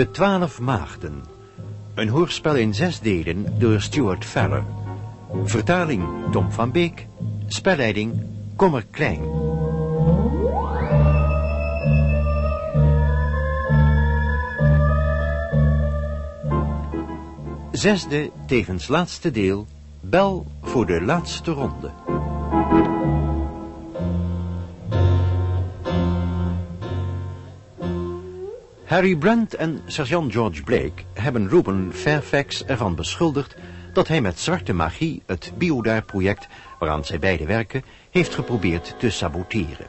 De Twaalf Maagden. Een hoorspel in zes delen door Stuart Feller. Vertaling Tom van Beek. Spelleiding Kommer Klein. Zesde, tevens laatste deel. Bel voor de laatste ronde. Harry Brent en sergeant George Blake hebben Ruben Fairfax ervan beschuldigd dat hij met zwarte magie het Biodar-project, waaraan zij beide werken, heeft geprobeerd te saboteren.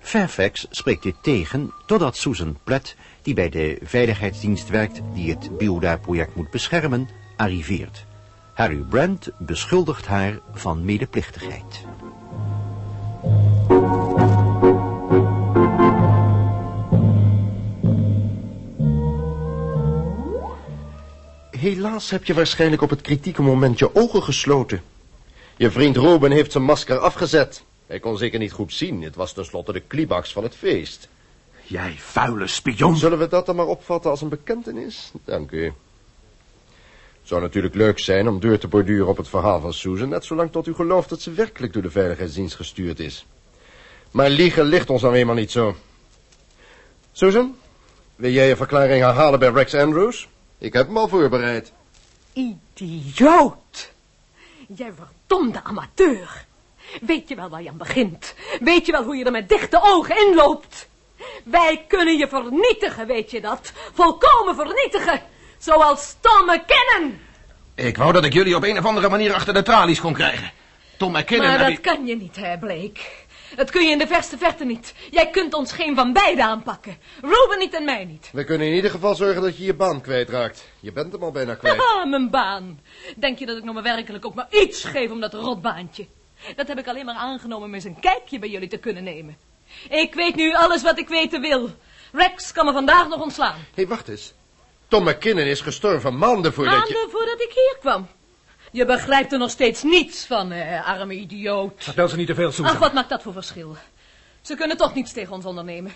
Fairfax spreekt dit tegen totdat Susan Platt, die bij de veiligheidsdienst werkt die het Biodar-project moet beschermen, arriveert. Harry Brent beschuldigt haar van medeplichtigheid. Helaas heb je waarschijnlijk op het kritieke moment je ogen gesloten. Je vriend Ruben heeft zijn masker afgezet. Hij kon zeker niet goed zien. Het was tenslotte de climax van het feest. Jij vuile spion. Zullen we dat dan maar opvatten als een bekentenis? Dank u. Het zou natuurlijk leuk zijn om deur te borduren op het verhaal van Susan... net zolang tot u gelooft dat ze werkelijk door de veiligheidsdienst gestuurd is. Maar liegen ligt ons dan eenmaal niet zo. Susan, wil jij je verklaring herhalen bij Rex Andrews? Ik heb hem al voorbereid. Idioot! Jij verdomde amateur. Weet je wel waar je aan begint? Weet je wel hoe je er met dichte ogen inloopt? Wij kunnen je vernietigen, weet je dat? Volkomen vernietigen. Zoals Tom McKinnon. Ik wou dat ik jullie op een of andere manier achter de tralies kon krijgen. Tom McKinnon... Maar dat je- kan je niet, hè, Blake. Dat kun je in de verste verte niet. Jij kunt ons geen van beiden aanpakken. Ruben niet en mij niet. We kunnen in ieder geval zorgen dat je je baan kwijtraakt. Je bent hem al bijna kwijt. Haha, mijn baan. Denk je dat ik nog maar werkelijk ook maar iets geef om dat rotbaantje? Dat heb ik alleen maar aangenomen om eens een kijkje bij jullie te kunnen nemen. Ik weet nu alles wat ik weten wil. Rex kan me vandaag nog ontslaan. Hé, hey, wacht eens. Tom McKinnon is gestorven maanden voordat je... Maanden voordat ik hier kwam. Je begrijpt er nog steeds niets van, eh, arme idioot. Vertel ze niet te veel, Susan. Ach, wat maakt dat voor verschil? Ze kunnen toch niets tegen ons ondernemen.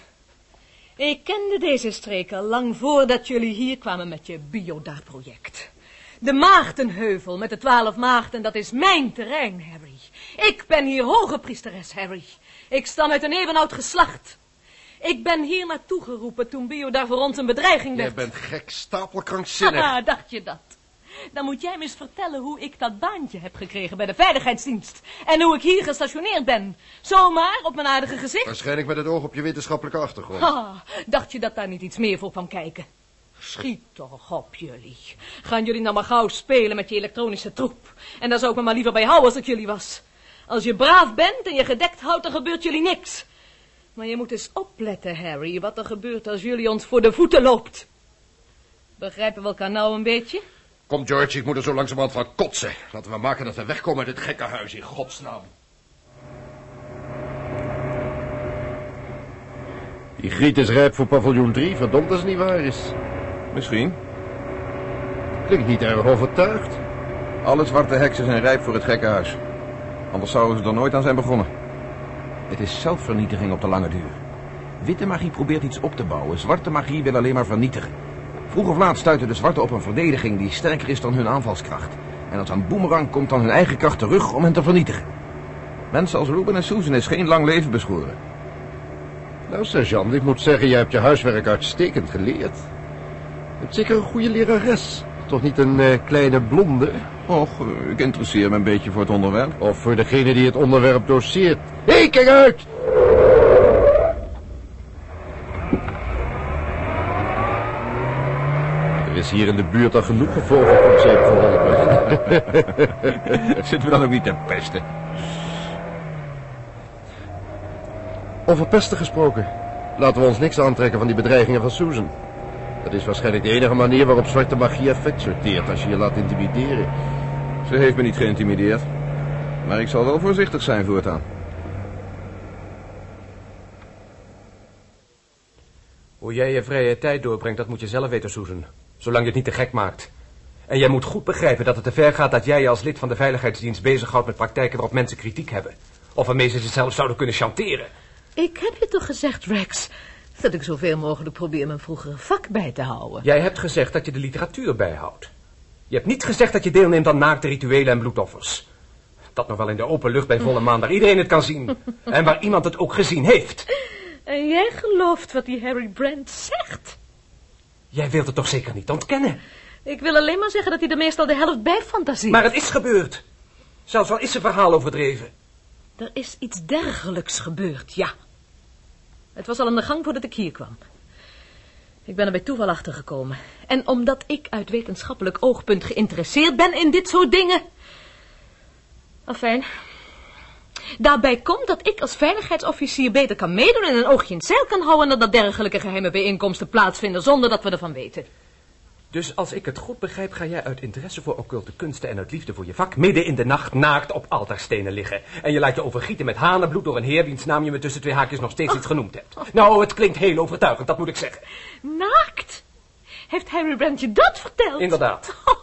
Ik kende deze streek al lang voordat jullie hier kwamen met je Biodar-project. De Maagdenheuvel met de twaalf maagden, dat is mijn terrein, Harry. Ik ben hier hoge priesteres, Harry. Ik stam uit een eeuwenoud geslacht. Ik ben hier naartoe geroepen toen Biodar voor ons een bedreiging Jij werd. bent gek, stapelkrankzinnig. Haha, dacht je dat? Dan moet jij me eens vertellen hoe ik dat baantje heb gekregen bij de veiligheidsdienst. En hoe ik hier gestationeerd ben. Zomaar op mijn aardige gezicht. Waarschijnlijk met het oog op je wetenschappelijke achtergrond. Ah, dacht je dat daar niet iets meer voor kwam kijken? Schiet toch op jullie. Gaan jullie nou maar gauw spelen met je elektronische troep. En daar zou ik me maar liever bij houden als ik jullie was. Als je braaf bent en je gedekt houdt, dan gebeurt jullie niks. Maar je moet eens opletten, Harry, wat er gebeurt als jullie ons voor de voeten loopt. Begrijpen we elkaar nou een beetje? Kom, George, ik moet er zo langzamerhand van kotsen. Laten we maken dat we wegkomen uit dit gekke huis, in godsnaam. Die griet is rijp voor paviljoen 3, verdomd als het niet waar is. Misschien. Klinkt niet erg overtuigd. Alle zwarte heksen zijn rijp voor het gekke huis. Anders zouden ze er nooit aan zijn begonnen. Het is zelfvernietiging op de lange duur. Witte magie probeert iets op te bouwen. Zwarte magie wil alleen maar vernietigen. Vroeg of laat stuiten de zwarten op een verdediging die sterker is dan hun aanvalskracht. En als een boemerang komt dan hun eigen kracht terug om hen te vernietigen. Mensen als Ruben en Susan is geen lang leven beschoren. Nou, sergeant, ik moet zeggen, jij hebt je huiswerk uitstekend geleerd. Je hebt zeker een goede lerares. Toch niet een eh, kleine blonde? Och, eh, ik interesseer me een beetje voor het onderwerp. Of voor degene die het onderwerp doseert. Hé, hey, kijk uit! Is hier in de buurt al genoeg gevolgen om ze heeft geholpen. Zitten we dan ook niet te pesten? Over pesten gesproken. Laten we ons niks aantrekken van die bedreigingen van Susan. Dat is waarschijnlijk de enige manier waarop zwarte magie effect sorteert als je je laat intimideren. Ze heeft me niet geïntimideerd. Maar ik zal wel voorzichtig zijn voortaan. Hoe jij je vrije tijd doorbrengt, dat moet je zelf weten, Susan. Zolang je het niet te gek maakt. En jij moet goed begrijpen dat het te ver gaat dat jij je als lid van de veiligheidsdienst bezighoudt met praktijken waarop mensen kritiek hebben. Of waarmee ze zichzelf zouden kunnen chanteren. Ik heb je toch gezegd, Rex. Dat ik zoveel mogelijk probeer mijn vroegere vak bij te houden. Jij hebt gezegd dat je de literatuur bijhoudt. Je hebt niet gezegd dat je deelneemt aan naakte rituelen en bloedoffers. Dat nog wel in de open lucht bij volle maan, waar iedereen het kan zien. En waar iemand het ook gezien heeft. En jij gelooft wat die Harry Brand zegt. Jij wilt het toch zeker niet ontkennen? Ik wil alleen maar zeggen dat hij er meestal de helft bij fantasie. Maar het is gebeurd. Zelfs al is zijn verhaal overdreven. Er is iets dergelijks gebeurd, ja. Het was al aan de gang voordat ik hier kwam. Ik ben er bij toeval achter gekomen. En omdat ik uit wetenschappelijk oogpunt geïnteresseerd ben in dit soort dingen. Afijn. Daarbij komt dat ik als veiligheidsofficier beter kan meedoen en een oogje in het zeil kan houden... dan dat dergelijke geheime bijeenkomsten plaatsvinden zonder dat we ervan weten. Dus als ik het goed begrijp, ga jij uit interesse voor occulte kunsten en uit liefde voor je vak midden in de nacht naakt op altaarstenen liggen. En je laat je overgieten met hanenbloed door een heer wiens naam je me tussen twee haakjes nog steeds iets genoemd hebt. Nou, het klinkt heel overtuigend, dat moet ik zeggen. Naakt? Heeft Harry Brand je dat verteld? Inderdaad.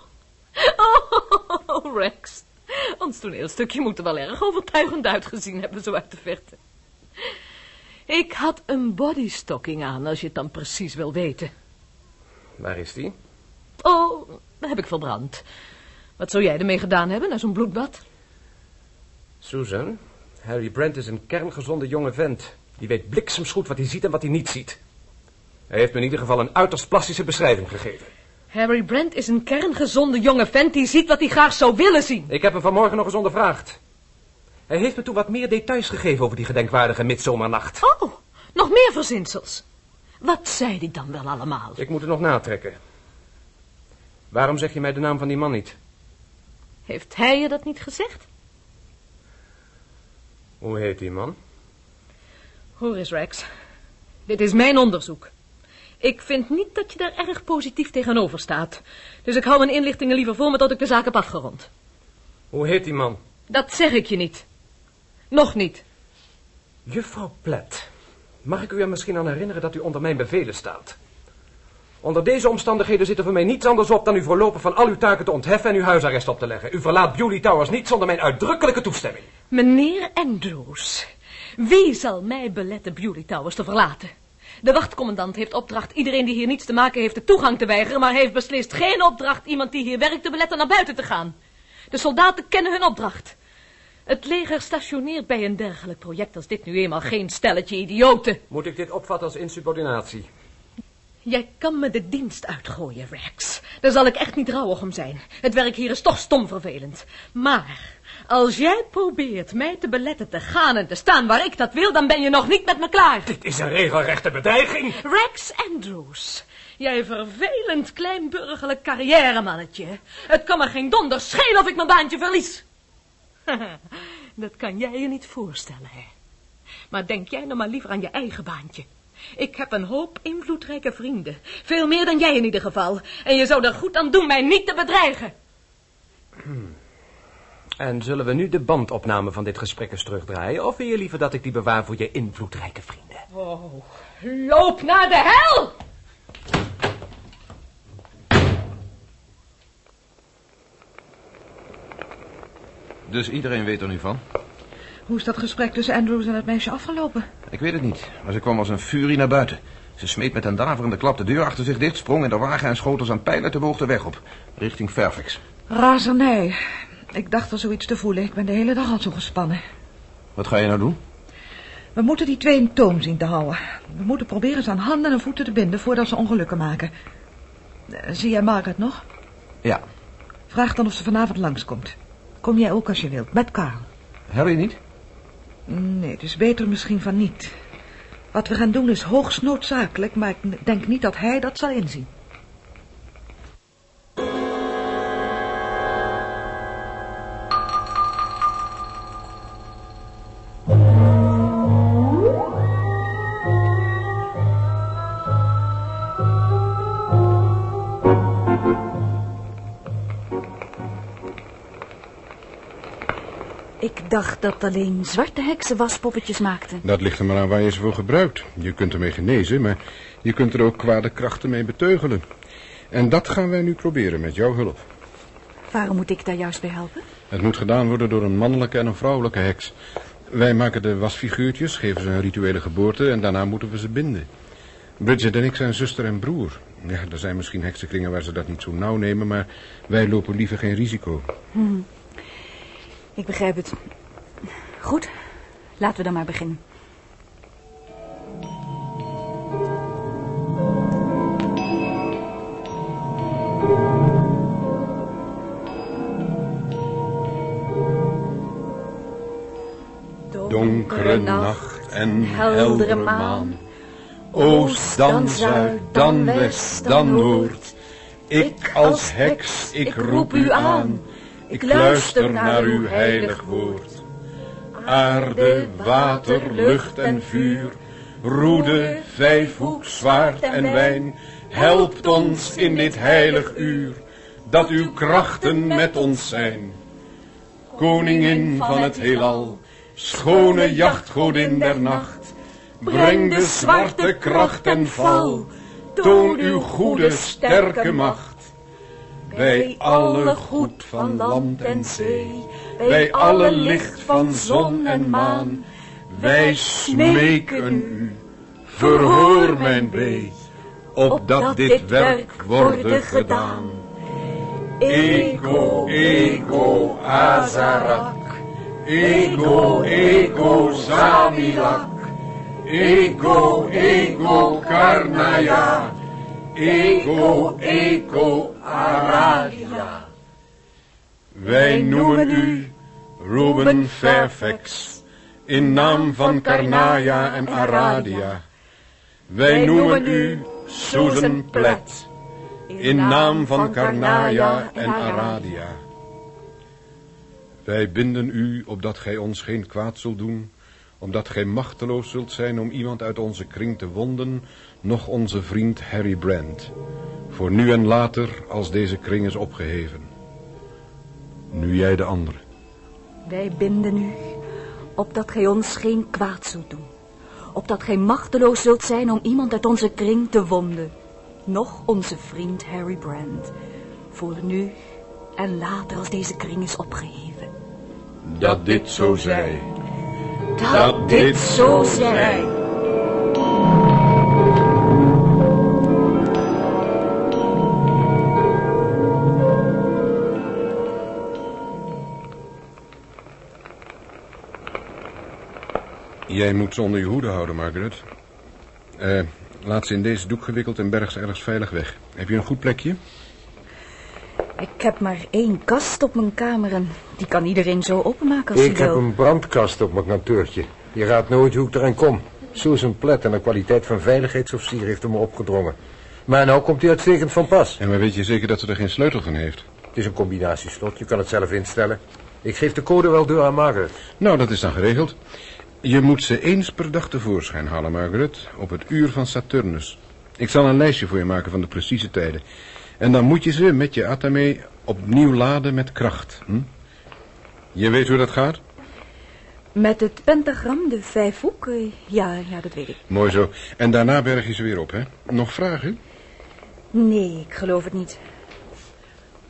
Oh, Rex. Ons toneelstukje moet er wel erg overtuigend uitgezien hebben, zo uit de verte. Ik had een bodystocking aan, als je het dan precies wil weten. Waar is die? Oh, dat heb ik verbrand. Wat zou jij ermee gedaan hebben, na zo'n bloedbad? Susan, Harry Brand is een kerngezonde jonge vent. Die weet bliksemsgoed wat hij ziet en wat hij niet ziet. Hij heeft me in ieder geval een uiterst plastische beschrijving gegeven. Harry Brand is een kerngezonde jonge vent die ziet wat hij graag zou willen zien. Ik heb hem vanmorgen nog eens ondervraagd. Hij heeft me toen wat meer details gegeven over die gedenkwaardige midzomernacht. Oh, nog meer verzinsels. Wat zei hij dan wel allemaal? Ik moet het nog natrekken. Waarom zeg je mij de naam van die man niet? Heeft hij je dat niet gezegd? Hoe heet die man? Hoor eens, Rex. Dit is mijn onderzoek. Ik vind niet dat je daar erg positief tegenover staat. Dus ik hou mijn inlichtingen liever voor me tot ik de zaak heb afgerond. Hoe heet die man? Dat zeg ik je niet. Nog niet. Juffrouw Plet, mag ik u er misschien aan herinneren dat u onder mijn bevelen staat? Onder deze omstandigheden zit er voor mij niets anders op dan u voorlopig van al uw taken te ontheffen en uw huisarrest op te leggen. U verlaat Bewley Towers niet zonder mijn uitdrukkelijke toestemming. Meneer Andrews, wie zal mij beletten Bewley Towers te verlaten? De wachtcommandant heeft opdracht iedereen die hier niets te maken heeft de toegang te weigeren, maar heeft beslist geen opdracht iemand die hier werkt te beletten naar buiten te gaan. De soldaten kennen hun opdracht. Het leger stationeert bij een dergelijk project als dit nu eenmaal geen stelletje idioten. Moet ik dit opvatten als insubordinatie? Jij kan me de dienst uitgooien, Rex. Daar zal ik echt niet rouwig om zijn. Het werk hier is toch stom vervelend. Maar als jij probeert mij te beletten te gaan en te staan waar ik dat wil, dan ben je nog niet met me klaar. Dit is een regelrechte bedreiging. Rex Andrews, jij vervelend kleinburgerlijk carrièremannetje. Het kan me geen donder schelen of ik mijn baantje verlies. dat kan jij je niet voorstellen, hè. Maar denk jij nou maar liever aan je eigen baantje. Ik heb een hoop invloedrijke vrienden. Veel meer dan jij in ieder geval. En je zou er goed aan doen mij niet te bedreigen. En zullen we nu de bandopname van dit gesprek eens terugdraaien? Of wil je liever dat ik die bewaar voor je invloedrijke vrienden? Oh, loop naar de hel! Dus iedereen weet er nu van? Hoe is dat gesprek tussen Andrews en het meisje afgelopen? Ik weet het niet, maar ze kwam als een furie naar buiten. Ze smeet met een daverende klap de deur achter zich dicht, sprong in de wagen en schoot als een pijl uit de boog de weg op. Richting Fairfax. Razernij. Ik dacht er zoiets te voelen. Ik ben de hele dag al zo gespannen. Wat ga je nou doen? We moeten die twee in toom zien te houden. We moeten proberen ze aan handen en voeten te binden voordat ze ongelukken maken. Eh, Zie jij Margaret nog? Ja. Vraag dan of ze vanavond langskomt. Kom jij ook als je wilt, met Karl. Harry niet? Nee, het is beter misschien van niet. Wat we gaan doen is hoogst noodzakelijk, maar ik denk niet dat hij dat zal inzien. Ik dacht dat alleen zwarte heksen waspoppetjes maakten. Dat ligt er maar aan waar je ze voor gebruikt. Je kunt ermee genezen, maar je kunt er ook kwade krachten mee beteugelen. En dat gaan wij nu proberen met jouw hulp. Waarom moet ik daar juist bij helpen? Het moet gedaan worden door een mannelijke en een vrouwelijke heks. Wij maken de wasfiguurtjes, geven ze een rituele geboorte en daarna moeten we ze binden. Bridget en ik zijn zuster en broer. Ja, er zijn misschien heksenkringen waar ze dat niet zo nauw nemen, maar wij lopen liever geen risico. Hm. Ik begrijp het. Goed, laten we dan maar beginnen. Donkere nacht en heldere maan. Oost, dan zuid, dan west, dan noord. Ik als heks, ik roep u aan. Ik luister naar uw heilig woord. Aarde, water, lucht en vuur. Roede, vijfhoek, zwaard en wijn. Helpt ons in dit heilig uur. Dat uw krachten met ons zijn. Koningin van het heelal. Schone jachtgodin der nacht. Breng de zwarte kracht en val. Toon uw goede, sterke macht. Bij alle goed van land en zee. Bij alle licht van zon en maan. Wij smeken u. Verhoor mijn wee. Opdat dit werk worden gedaan. Ego, ego, Azarak. Ego, ego, Zamilak. Ego, ego, Karnaya. Ego, ego, Aradia. Wij noemen u Ruben Fairfax, in naam van Karnaya en Aradia. Wij noemen u Susan Platt, in naam van Karnaya en Aradia. Wij binden u opdat gij ons geen kwaad zult doen, omdat gij machteloos zult zijn om iemand uit onze kring te wonden, noch onze vriend Harry Brand, voor nu en later als deze kring is opgeheven. Nu jij de andere. Wij binden u, opdat gij ons geen kwaad zult doen. Opdat gij machteloos zult zijn om iemand uit onze kring te wonden. Nog onze vriend Harry Brand. Voor nu en later als deze kring is opgeheven. Dat dit zo zij. Dat, dit zo zij. Jij moet ze onder je hoede houden, Margaret. Eh, laat ze in deze doek gewikkeld en berg ze ergens veilig weg. Heb je een goed plekje? Ik heb maar één kast op mijn kamer en die kan iedereen zo openmaken als Ik hij heb wil. een brandkast op mijn kantoortje. Je raadt nooit hoe ik eraan kom. Susan Platt en de kwaliteit van veiligheidsofficier heeft hem me opgedrongen. Maar nou komt hij uitstekend van pas. En maar weet je zeker dat ze er geen sleutel van heeft? Het is een combinatieslot, je kan het zelf instellen. Ik geef de code wel door aan Margaret. Nou, dat is dan geregeld. Je moet ze eens per dag tevoorschijn halen, Margaret, op het uur van Saturnus. Ik zal een lijstje voor je maken van de precieze tijden. En dan moet je ze met je atame opnieuw laden met kracht. Hm? Je weet hoe dat gaat? Met het pentagram, de vijfhoek, ja, ja, dat weet ik. Mooi zo. En daarna berg je ze weer op, hè? Nog vragen? Nee, ik geloof het niet.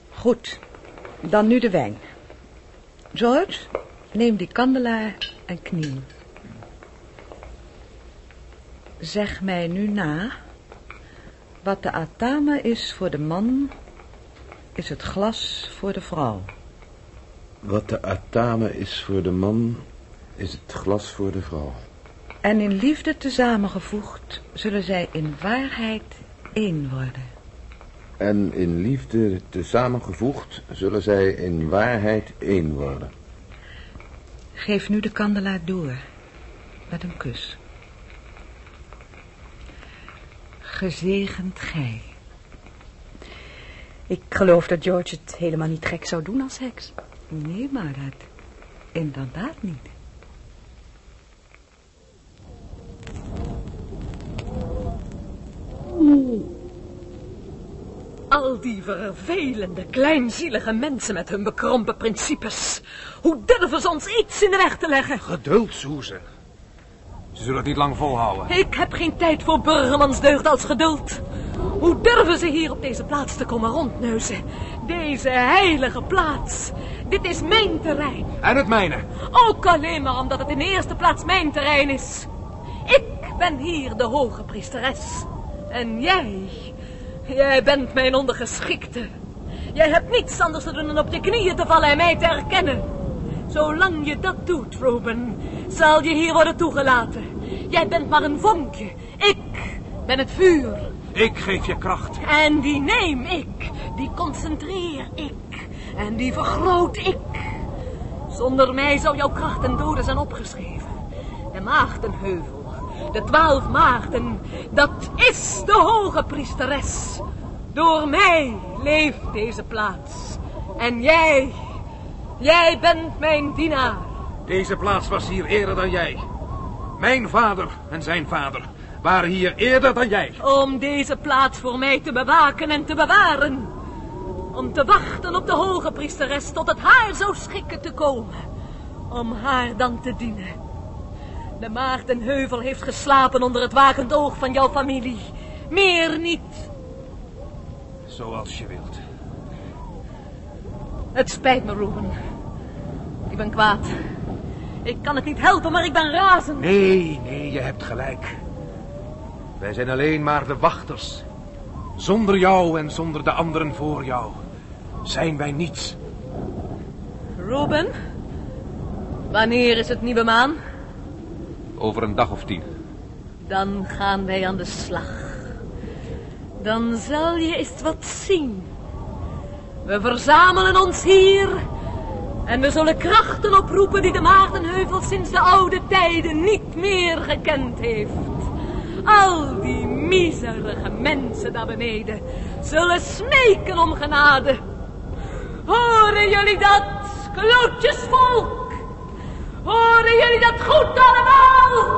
Goed, dan nu de wijn. George, neem die kandelaar en kniel. Zeg mij nu na, wat de atama is voor de man, is het glas voor de vrouw. Wat de atame is voor de man, is het glas voor de vrouw. En in liefde tezamengevoegd zullen zij in waarheid één worden. En in liefde tezamengevoegd zullen zij in waarheid één worden. Geef nu de kandelaar door, met een kus. Gezegend gij. Ik geloof dat George het helemaal niet gek zou doen als heks. Nee, Margaret, inderdaad niet. Al die vervelende, kleinzielige mensen met hun bekrompen principes. Hoe durven ze ons iets in de weg te leggen? Geduld, Suze. Ze zullen het niet lang volhouden. Ik heb geen tijd voor burgermansdeugd als geduld. Hoe durven ze hier op deze plaats te komen rondneuzen? Deze heilige plaats. Dit is mijn terrein. En het mijne. Ook alleen maar omdat het in de eerste plaats mijn terrein is. Ik ben hier de hoge priesteres. En jij, jij bent mijn ondergeschikte. Jij hebt niets anders te doen dan op je knieën te vallen en mij te erkennen. Zolang je dat doet, Ruben, zal je hier worden toegelaten. Jij bent maar een vonkje. Ik ben het vuur. Ik geef je kracht. En die neem ik. Die concentreer ik. En die vergroot ik. Zonder mij zou jouw kracht en doden zijn opgeschreven. De Maagdenheuvel, de twaalf maagden, dat is de hoge priesteres. Door mij leeft deze plaats. En jij, jij bent mijn dienaar. Deze plaats was hier eerder dan jij. Mijn vader en zijn vader waren hier eerder dan jij. Om deze plaats voor mij te bewaken en te bewaren. Om te wachten op de hoge priesteres tot het haar zou schikken te komen. Om haar dan te dienen. De Maartenheuvel heeft geslapen onder het wakend oog van jouw familie. Meer niet. Zoals je wilt. Het spijt me, Ruben. Ik ben kwaad. Ik kan het niet helpen, maar ik ben razend. Nee, nee, je hebt gelijk. Wij zijn alleen maar de wachters. Zonder jou en zonder de anderen voor jou zijn wij niets. Ruben, wanneer is het nieuwe maan? Over een dag of tien. Dan gaan wij aan de slag. Dan zal je eens wat zien. We verzamelen ons hier en we zullen krachten oproepen die de Maartenheuvel sinds de oude tijden niet meer gekend heeft. Al die miserige mensen daar beneden zullen smeken om genade. Horen jullie dat, klootjesvolk? Horen jullie dat goed allemaal?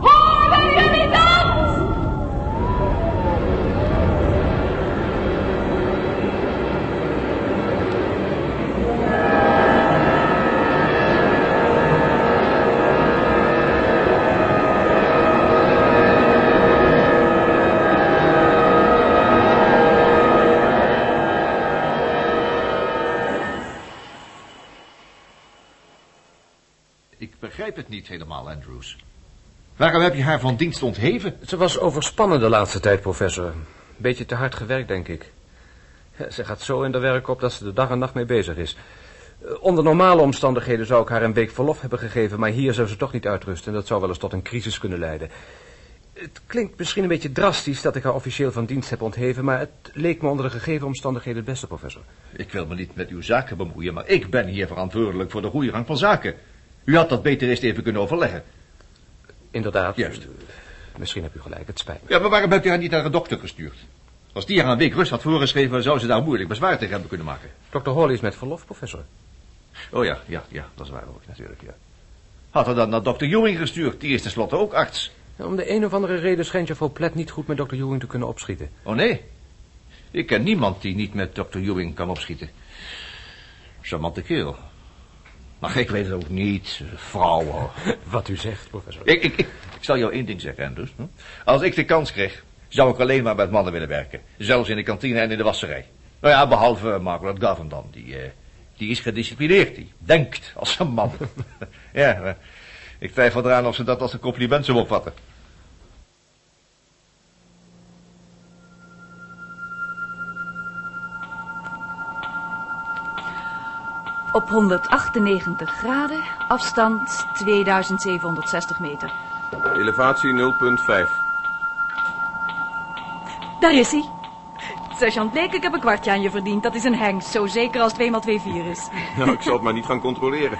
Horen jullie dat? Ik begrijp het niet helemaal, Andrews. Waarom heb je haar van dienst ontheven? Ze was overspannen de laatste tijd, professor. Beetje te hard gewerkt, denk ik. Ze gaat zo in de werk op dat ze de dag en nacht mee bezig is. Eh, Onder normale omstandigheden zou ik haar een week verlof hebben gegeven, maar hier zou ze toch niet uitrusten en dat zou wel eens tot een crisis kunnen leiden. Het klinkt misschien een beetje drastisch dat ik haar officieel van dienst heb ontheven, maar het leek me onder de gegeven omstandigheden het beste, professor. Ik wil me niet met uw zaken bemoeien, maar ik ben hier verantwoordelijk voor de goede gang van zaken. U had dat beter eerst even kunnen overleggen. Inderdaad. Juist. Misschien heb u gelijk, het spijt me. Ja, maar waarom hebt u haar niet naar een dokter gestuurd? Als die haar een week rust had voorgeschreven, zou ze daar moeilijk bezwaar tegen hebben kunnen maken. Dr. Hawley is met verlof, professor. Oh ja, ja, ja, dat is waar ook natuurlijk, ja. Had er dan naar dokter Ewing gestuurd, die is tenslotte ook arts. Om de een of andere reden schijnt je Plet niet goed met Dr. Ewing te kunnen opschieten. Oh nee, ik ken niemand die niet met dokter Ewing kan opschieten. Charmante kerel. Maar ik weet het ook niet, vrouwen. Wat u zegt, professor. Ik, ik, ik, ik zal jou één ding zeggen, Andrews. hm? Als ik de kans kreeg, zou ik alleen maar met mannen willen werken. Zelfs in de kantine en in de wasserij. Nou ja, behalve Margaret Govan dan. Die, eh, die is gedisciplineerd. Die denkt als een man. ja, maar ik twijfel eraan of ze dat als een compliment zou opvatten. Op 198 graden, afstand 2760 meter. Elevatie 0.5. Daar is hij. Sergeant Blake, ik heb een kwartje aan je verdiend. Dat is een hengst, zo zeker als 2 x 2 4 is. Nou, ik zal het maar niet gaan controleren.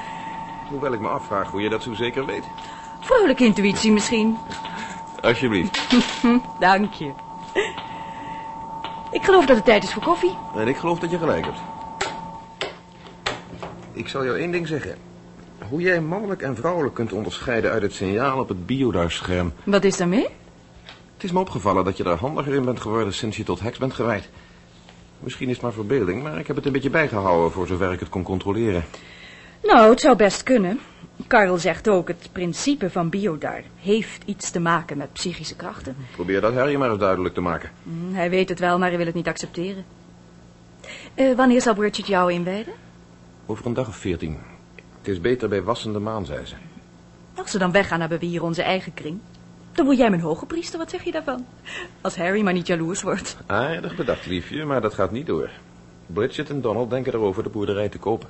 Hoewel ik me afvraag hoe je dat zo zeker weet. Vrolijke intuïtie misschien. Alsjeblieft. Dank je. Ik geloof dat het tijd is voor koffie. En ik geloof dat je gelijk hebt. Ik zal jou één ding zeggen. Hoe jij mannelijk en vrouwelijk kunt onderscheiden uit het signaal op het bioduisscherm. Wat is daarmee? Het is me opgevallen dat je er handiger in bent geworden sinds je tot heks bent gewijd. Misschien is het maar verbeelding, maar ik heb het een beetje bijgehouden voor zover ik het kon controleren. Nou, het zou best kunnen. Karel zegt ook, het principe van biodar heeft iets te maken met psychische krachten. Probeer dat Harry maar eens duidelijk te maken. Hm, Hij weet het wel, maar hij wil het niet accepteren. Eh, wanneer zal Bridget jou inwijden? Over een dag of veertien. Het is beter bij wassende maan, zei ze. Als ze dan weggaan, hebben we hier onze eigen kring. Dan word jij mijn hoge priester, wat zeg je daarvan? Als Harry maar niet jaloers wordt. Aardig bedacht, liefje, maar dat gaat niet door. Bridget en Donald denken erover de boerderij te kopen.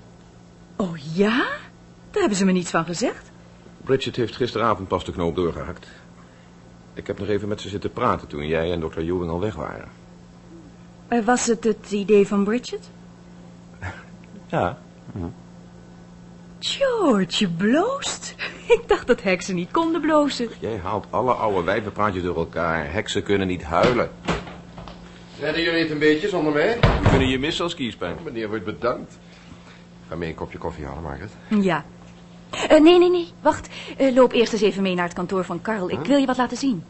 Oh ja? Daar hebben ze me niets van gezegd. Bridget heeft gisteravond pas de knoop doorgehakt. Ik heb nog even met ze zitten praten toen jij en dokter Ewing al weg waren. Eh, was het het idee van Bridget? Ja. George, je bloost. Ik dacht dat heksen niet konden blozen. Jij haalt alle oude wijvenpraatjes door elkaar. Heksen kunnen niet huilen. Redden jullie het een beetje zonder mij? We kunnen je missen als kiespijn. Meneer wordt bedankt. Ga mee een kopje koffie halen, Margaret. Ja. Eh, nee, nee, nee. Wacht. Eh, loop eerst eens even mee naar het kantoor van Karl. Ik wil je wat laten zien.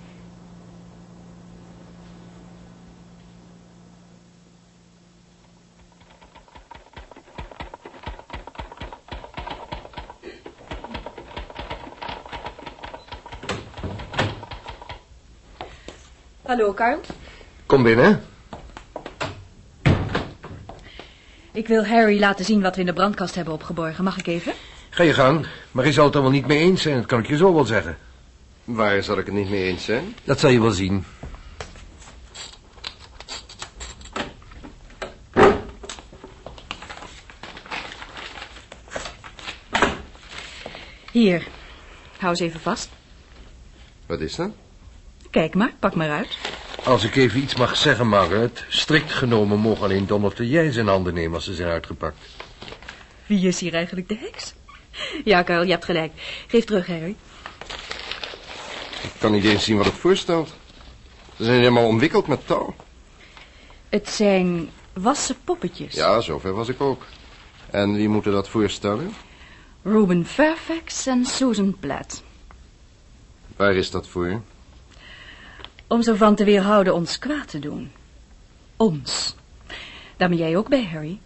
Hallo, Karl. Kom binnen. Ik wil Harry laten zien wat we in de brandkast hebben opgeborgen. Mag ik even? Ga je gang, maar je zal het er wel niet mee eens zijn, dat kan ik je zo wel zeggen. Waar zal ik het niet mee eens zijn? Dat zal je wel zien. Hier. Hou eens even vast. Wat is dat? Kijk maar, pak maar uit. Als ik even iets mag zeggen, Margaret, strikt genomen mogen alleen Donald en jij zijn handen nemen als ze zijn uitgepakt. Wie is hier eigenlijk de heks? Ja, Karel, je hebt gelijk. Geef terug, Harry. Ik kan niet eens zien wat het voorstelt. Ze zijn helemaal omwikkeld met touw. Het zijn wassen poppetjes. Ja, zover was ik ook. En wie moeten dat voorstellen? Ruben Fairfax en Susan Platt. Waar is dat voor? Om zo van te weerhouden ons kwaad te doen. Ons. Daar ben jij ook bij, Harry.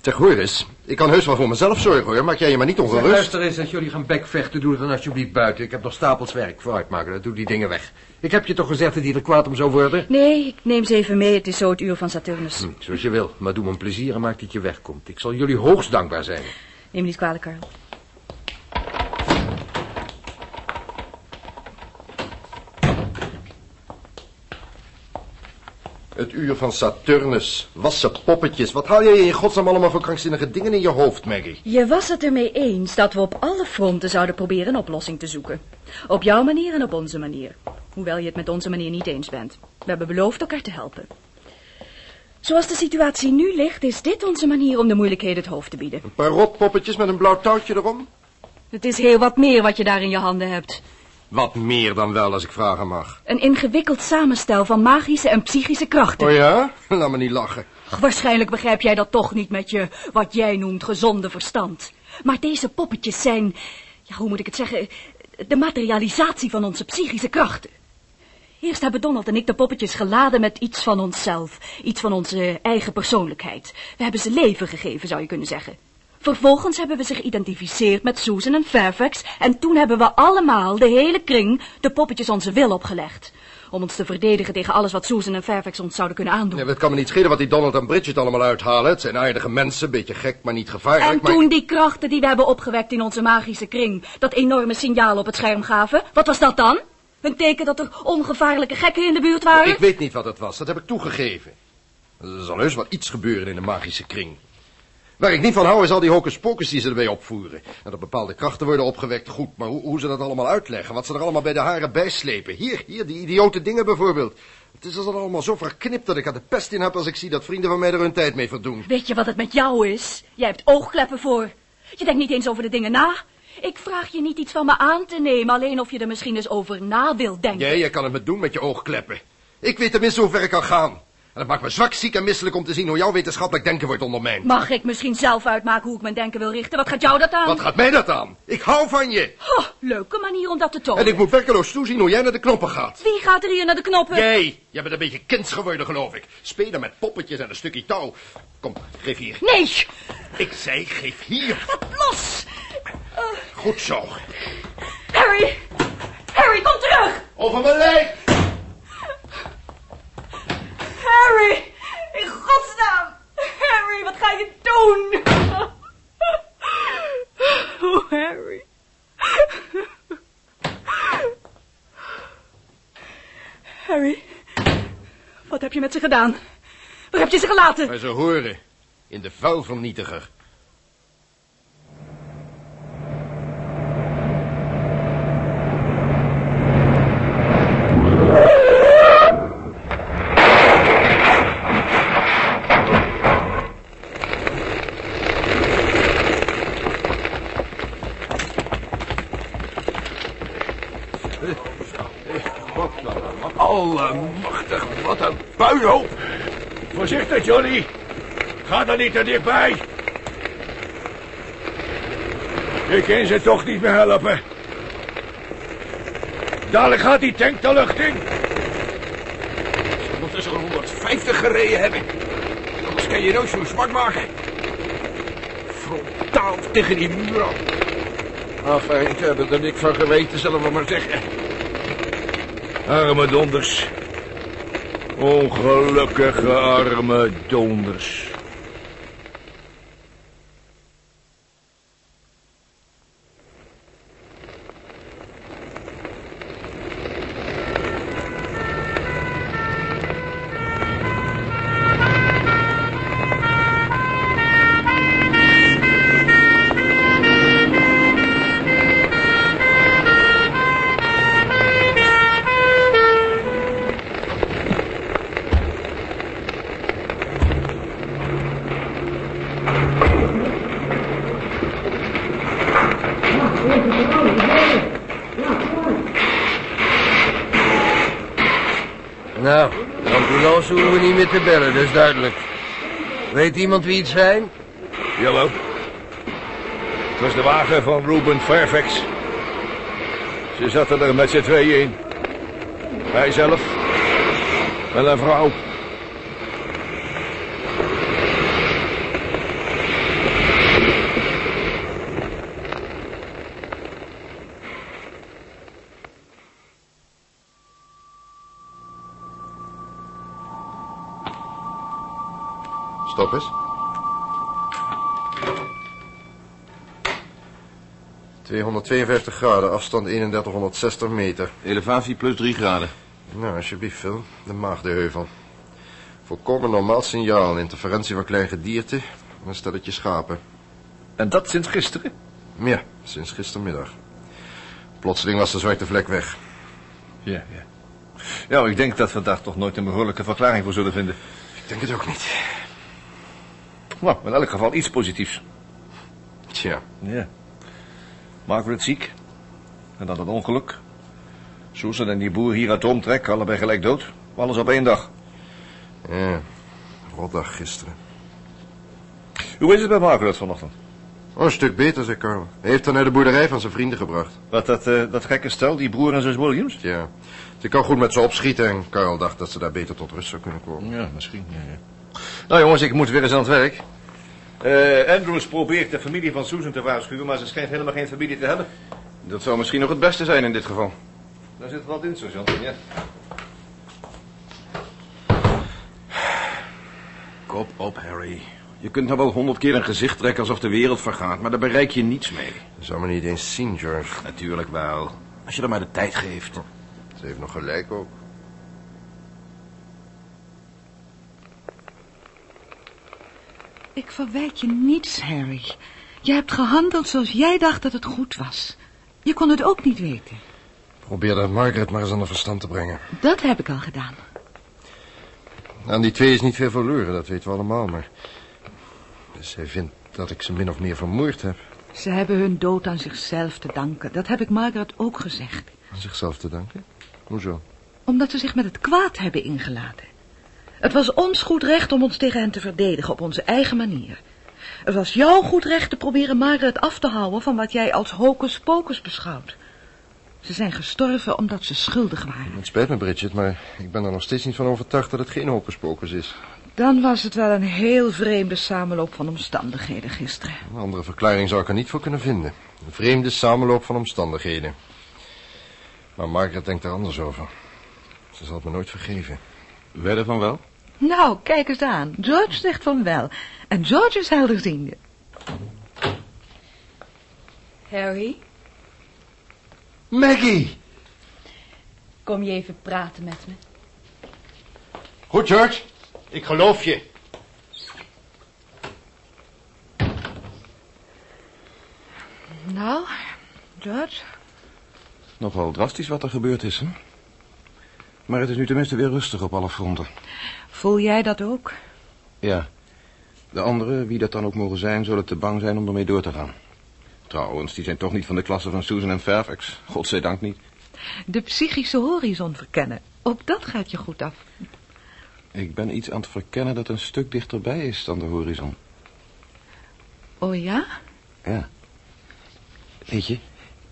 Zeg, hoor eens. Ik kan heus wel voor mezelf zorgen, hoor. Maak jij je maar niet Zeg, ongerust. luister eens, als jullie gaan bekvechten, doe het dan alsjeblieft buiten. Ik heb nog stapels werk. Vooruit, Margaret, doe die dingen weg. Ik heb je toch gezegd dat die er kwaad om zou worden? Nee, ik neem ze even mee. Het is zo het uur van Saturnus. Hm, zoals je wil, maar doe me een plezier en maak dat je wegkomt. Ik zal jullie hoogst dankbaar zijn. Neem me niet kwalijk, Karl. Het uur van Saturnus. Wassen poppetjes. Wat haal jij in je godsnaam allemaal voor krankzinnige dingen in je hoofd, Maggie? Je was het ermee eens dat we op alle fronten zouden proberen een oplossing te zoeken. Op jouw manier en op onze manier. Hoewel je het met onze manier niet eens bent. We hebben beloofd elkaar te helpen. Zoals de situatie nu ligt, is dit onze manier om de moeilijkheden het hoofd te bieden. Een paar rotpoppetjes met een blauw touwtje erom? Het is heel wat meer wat je daar in je handen hebt. Wat meer dan wel, als ik vragen mag. Een ingewikkeld samenstel van magische en psychische krachten. Oh ja? Laat me niet lachen. Ach, Waarschijnlijk begrijp jij dat toch niet met je, wat jij noemt, gezonde verstand. Maar deze poppetjes zijn, ja, hoe moet ik het zeggen, de materialisatie van onze psychische krachten. Eerst hebben Donald en ik de poppetjes geladen met iets van onszelf, iets van onze eigen persoonlijkheid. We hebben ze leven gegeven, zou je kunnen zeggen. Vervolgens hebben we zich geïdentificeerd met Susan en Fairfax en toen hebben we allemaal, de hele kring, de poppetjes onze wil opgelegd. Om ons te verdedigen tegen alles wat Susan en Fairfax ons zouden kunnen aandoen. Ja, het kan me niet schelen wat die Donald en Bridget allemaal uithalen. Het zijn aardige mensen, beetje gek, maar niet gevaarlijk. En maar... toen die krachten die we hebben opgewekt in onze magische kring dat enorme signaal op het scherm gaven, wat was dat dan? Een teken dat er ongevaarlijke gekken in de buurt waren? Ik weet niet wat het was, dat heb ik toegegeven. Er zal heus wel iets gebeuren in de magische kring. Waar ik niet van hou is al die hocus pocus die ze erbij opvoeren. En dat bepaalde krachten worden opgewekt, goed. Maar hoe, hoe ze dat allemaal uitleggen, wat ze er allemaal bij de haren bijslepen. Hier, hier, die idiote dingen bijvoorbeeld. Het is al allemaal zo verknipt dat ik er de pest in heb als ik zie dat vrienden van mij er hun tijd mee verdoen. Weet je wat het met jou is? Jij hebt oogkleppen voor. Je denkt niet eens over de dingen na. Ik vraag je niet iets van me aan te nemen, alleen of je er misschien eens over na wilt denken. Jij, jij kan het me doen met je oogkleppen. Ik weet tenminste hoe ver ik kan gaan. En het maakt me zwak, ziek en misselijk om te zien hoe jouw wetenschappelijk denken wordt ondermijnd. Mag ik misschien zelf uitmaken hoe ik mijn denken wil richten? Wat gaat jou dat aan? Wat gaat mij dat aan? Ik hou van je. Oh, leuke manier om dat te tonen. En ik moet werkeloos toezien hoe jij naar de knoppen gaat. Wie gaat er hier naar de knoppen? Jij, jij bent een beetje kinds geworden, geloof ik. Spelen met poppetjes en een stukje touw. Kom, geef hier. Nee! Ik zei, geef hier. Wat los! Goed zo. Harry! Harry, kom terug! Over mijn lijk. Harry! In godsnaam! Harry, wat ga je doen? Oh, Harry. Harry, wat heb je met ze gedaan? Waar heb je ze gelaten? Maar ze horen. In de vuilvernietiger. Allemachtig, wat een puinhoop. Voorzichtig, Johnny. Ga er niet te dichtbij. Ik kan ze toch niet meer helpen. Dadelijk gaat die tank de lucht in. Ze moeten zo'n 150 gereden hebben. Anders kan je nooit zo'n zwart maken. Frontaal tegen die muur aan. Enfin, ik heb er niks van geweten, zullen we maar zeggen. Arme donders. Ongelukkige arme donders. Te bellen, dat is duidelijk. Weet iemand wie het zijn? Jawel. Het was de wagen van Ruben Fairfax. Ze zaten er met z'n tweeën in. Hij zelf. En een vrouw. Stop eens. 252 graden, afstand 3160 meter. Elevatie plus 3 graden. Nou, alsjeblieft, Phil. De maagdeheuvel. Volkomen normaal signaal. Interferentie van klein gedierte. en Een stelletje schapen. En dat sinds gisteren? Ja, sinds gistermiddag. Plotseling was de zwarte vlek weg. Ja, ja. Ja, ik denk dat we daar toch nooit een behoorlijke verklaring voor zullen vinden. Ik denk het ook niet. Nou, in elk geval iets positiefs. Tja, Ja. Margaret ziek. En dan een ongeluk. Susan en die boer hier uit de omtrek, allebei gelijk dood. Alles op één dag. ja. Rotdag gisteren. Hoe is het bij Margaret vanochtend? Oh, een stuk beter, zei Carl. Hij heeft haar naar de boerderij van zijn vrienden gebracht. Wat, dat, eh, dat gekke stel, die broer en zus Williams? Tja, ze kan goed met ze opschieten en Carl dacht dat ze daar beter tot rust zou kunnen komen. Ja, misschien. Ja, ja. Nou jongens, ik moet weer eens aan het werk. Eh, Andrews probeert de familie van Susan te waarschuwen, maar ze schijnt helemaal geen familie te hebben. Dat zou misschien nog het beste zijn in dit geval. Daar zit wat in, sergeant. Ja. Kop op, Harry. Je kunt nou wel honderd keer een gezicht trekken alsof de wereld vergaat, maar daar bereik je niets mee. Dat zou me niet eens zien, George. Natuurlijk wel. Als je er maar de tijd geeft. Ze heeft nog gelijk ook. Ik verwijt je niets, Harry. Je hebt gehandeld zoals jij dacht dat het goed was. Je kon het ook niet weten. Probeer dat Margaret maar eens aan de verstand te brengen. Dat heb ik al gedaan. Aan die twee is niet veel verloren, dat weten we allemaal, maar... Zij vindt dat ik ze min of meer vermoord heb. Ze hebben hun dood aan zichzelf te danken. Dat heb ik Margaret ook gezegd. Aan zichzelf te danken? Hoezo? Omdat ze zich met het kwaad hebben ingelaten. Het was ons goed recht om ons tegen hen te verdedigen op onze eigen manier. Het was jouw goed recht te proberen Margaret af te houden van wat jij als hocus pocus beschouwt. Ze zijn gestorven omdat ze schuldig waren. Het spijt me, Bridget, maar ik ben er nog steeds niet van overtuigd dat het geen hocus pocus is. Dan was het wel een heel vreemde samenloop van omstandigheden gisteren. Een andere verklaring zou ik er niet voor kunnen vinden. Een vreemde samenloop van omstandigheden. Maar Margaret denkt er anders over. Ze zal het me nooit vergeven. Wedden van wel? Nou, kijk eens aan. George zegt van wel. En George is helderziende. Harry, Maggie! kom je even praten met me? Goed, George. Ik geloof je. Nou, George? Nogal drastisch wat er gebeurd is, hè? Maar het is nu tenminste weer rustig op alle fronten. Voel jij dat ook? Ja. De anderen, wie dat dan ook mogen zijn, zullen te bang zijn om ermee door te gaan. Trouwens, die zijn toch niet van de klasse van Susan en Fairfax. Godzijdank niet. De psychische horizon verkennen. Ook dat gaat je goed af. Ik ben iets aan het verkennen dat een stuk dichterbij is dan de horizon. Oh ja? Ja. Weet je,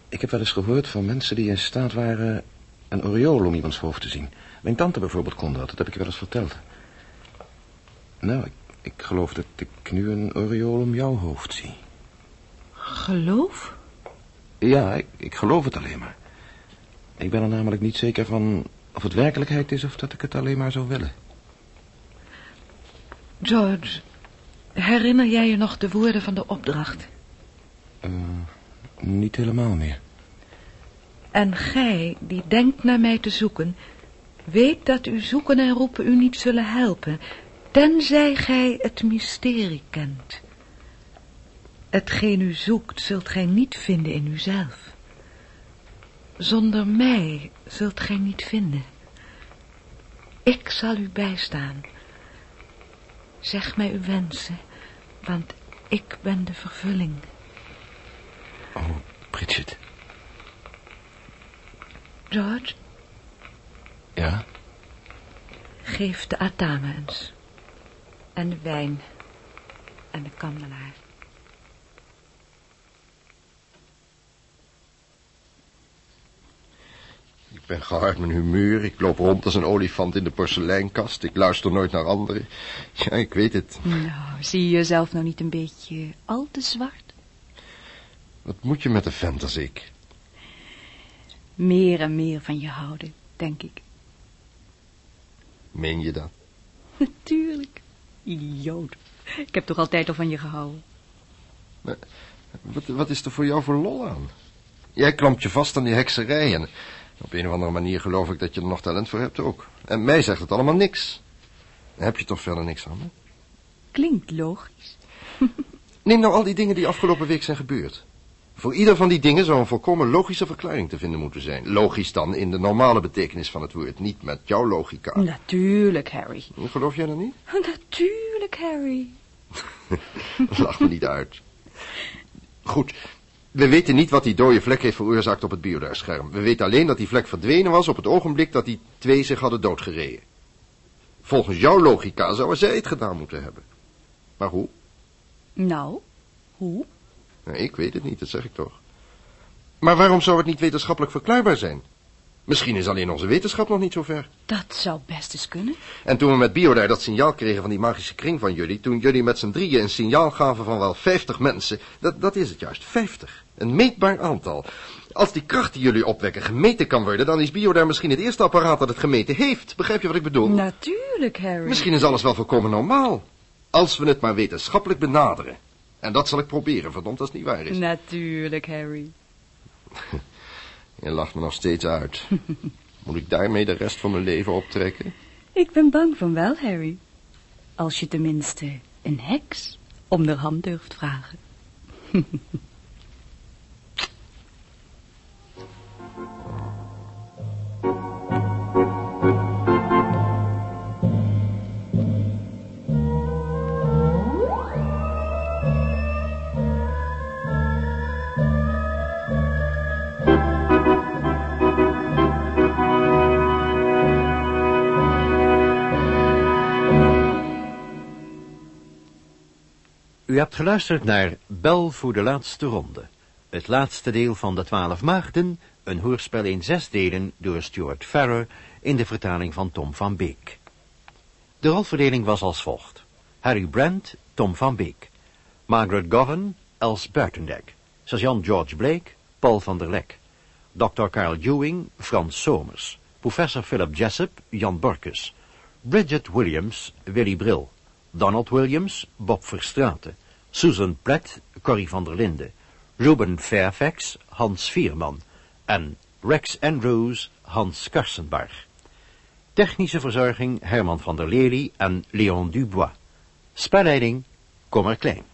ik heb wel eens gehoord van mensen die in staat waren een aureool om iemands hoofd te zien. Mijn tante bijvoorbeeld kon dat, dat heb ik je wel eens verteld. Nou, ik, ik geloof dat ik nu een aureool om jouw hoofd zie. Geloof? Ja, ik, ik geloof het alleen maar. Ik ben er namelijk niet zeker van of het werkelijkheid is of dat ik het alleen maar zou willen. George, herinner jij je nog de woorden van de opdracht? Uh, niet helemaal meer. En gij, die denkt naar mij te zoeken, weet dat uw zoeken en roepen u niet zullen helpen, tenzij gij het mysterie kent. Hetgeen u zoekt, zult gij niet vinden in uzelf. Zonder mij zult gij niet vinden. Ik zal u bijstaan. Zeg mij uw wensen, want ik ben de vervulling. Oh, Bridget. George? Ja? Geef de atame eens. En de wijn. En de kandelaar. Ik ben gauw uit mijn humeur. Ik loop rond als een olifant in de porseleinkast. Ik luister nooit naar anderen. Ja, ik weet het. Nou, zie je jezelf nou niet een beetje al te zwart? Wat moet je met een vent als ik? Meer en meer van je houden, denk ik. Meen je dat? Natuurlijk. Idioot. Ik heb toch altijd al van je gehouden. Maar, wat, wat is er voor jou voor lol aan? Jij klampt je vast aan die hekserij en op een of andere manier geloof ik dat je er nog talent voor hebt ook. En mij zegt het allemaal niks. Dan heb je toch verder niks aan me? Klinkt logisch. Neem nou al die dingen die afgelopen week zijn gebeurd. Voor ieder van die dingen zou een volkomen logische verklaring te vinden moeten zijn. Logisch dan in de normale betekenis van het woord, niet met jouw logica. Natuurlijk, Harry. Geloof jij dat niet? Natuurlijk, Harry. Lach me niet uit. Goed, we weten niet wat die dode vlek heeft veroorzaakt op het biodaarscherm. We weten alleen dat die vlek verdwenen was op het ogenblik dat die twee zich hadden doodgereden. Volgens jouw logica zouden zij het gedaan moeten hebben. Maar hoe? Nou, hoe? Nou, ik weet het niet, dat zeg ik toch. Maar waarom zou het niet wetenschappelijk verklaarbaar zijn? Misschien is alleen onze wetenschap nog niet zo ver. Dat zou best eens kunnen. En toen we met Biodaar dat signaal kregen van die magische kring van jullie... toen jullie met z'n drieën een signaal gaven van wel 50 mensen... Dat, dat is het juist, 50. Een meetbaar aantal. Als die kracht die jullie opwekken gemeten kan worden... dan is Biodaar misschien het eerste apparaat dat het gemeten heeft. Begrijp je wat ik bedoel? Natuurlijk, Harry. Misschien is alles wel volkomen normaal. Als we het maar wetenschappelijk benaderen. En dat zal ik proberen, verdomd als het niet waar is. Natuurlijk, Harry. Je lacht me nog steeds uit. Moet ik daarmee de rest van mijn leven optrekken? Ik ben bang van wel, Harry. Als je tenminste een heks om de hand durft vragen. U hebt geluisterd naar Bel voor de laatste ronde. Het laatste deel van de Twaalf Maagden, een hoorspel in zes delen door Stuart Farrer in de vertaling van Tom van Beek. De rolverdeling was als volgt. Harry Brand, Tom van Beek. Margaret Govan, Els Buitendek. Sergeant George Blake, Paul van der Lek. Dr. Carl Ewing, Frans Somers. Professor Philip Jessup, Jan Borkus. Bridget Williams, Willy Brill. Donald Williams, Bob Verstraeten. Susan Platt, Corrie van der Linde. Ruben Fairfax, Hans Vierman. En Rex Andrews, Hans Karsenbarg. Technische verzorging Herman van der Lely en Leon Dubois. Spelleiding Kommer Klein.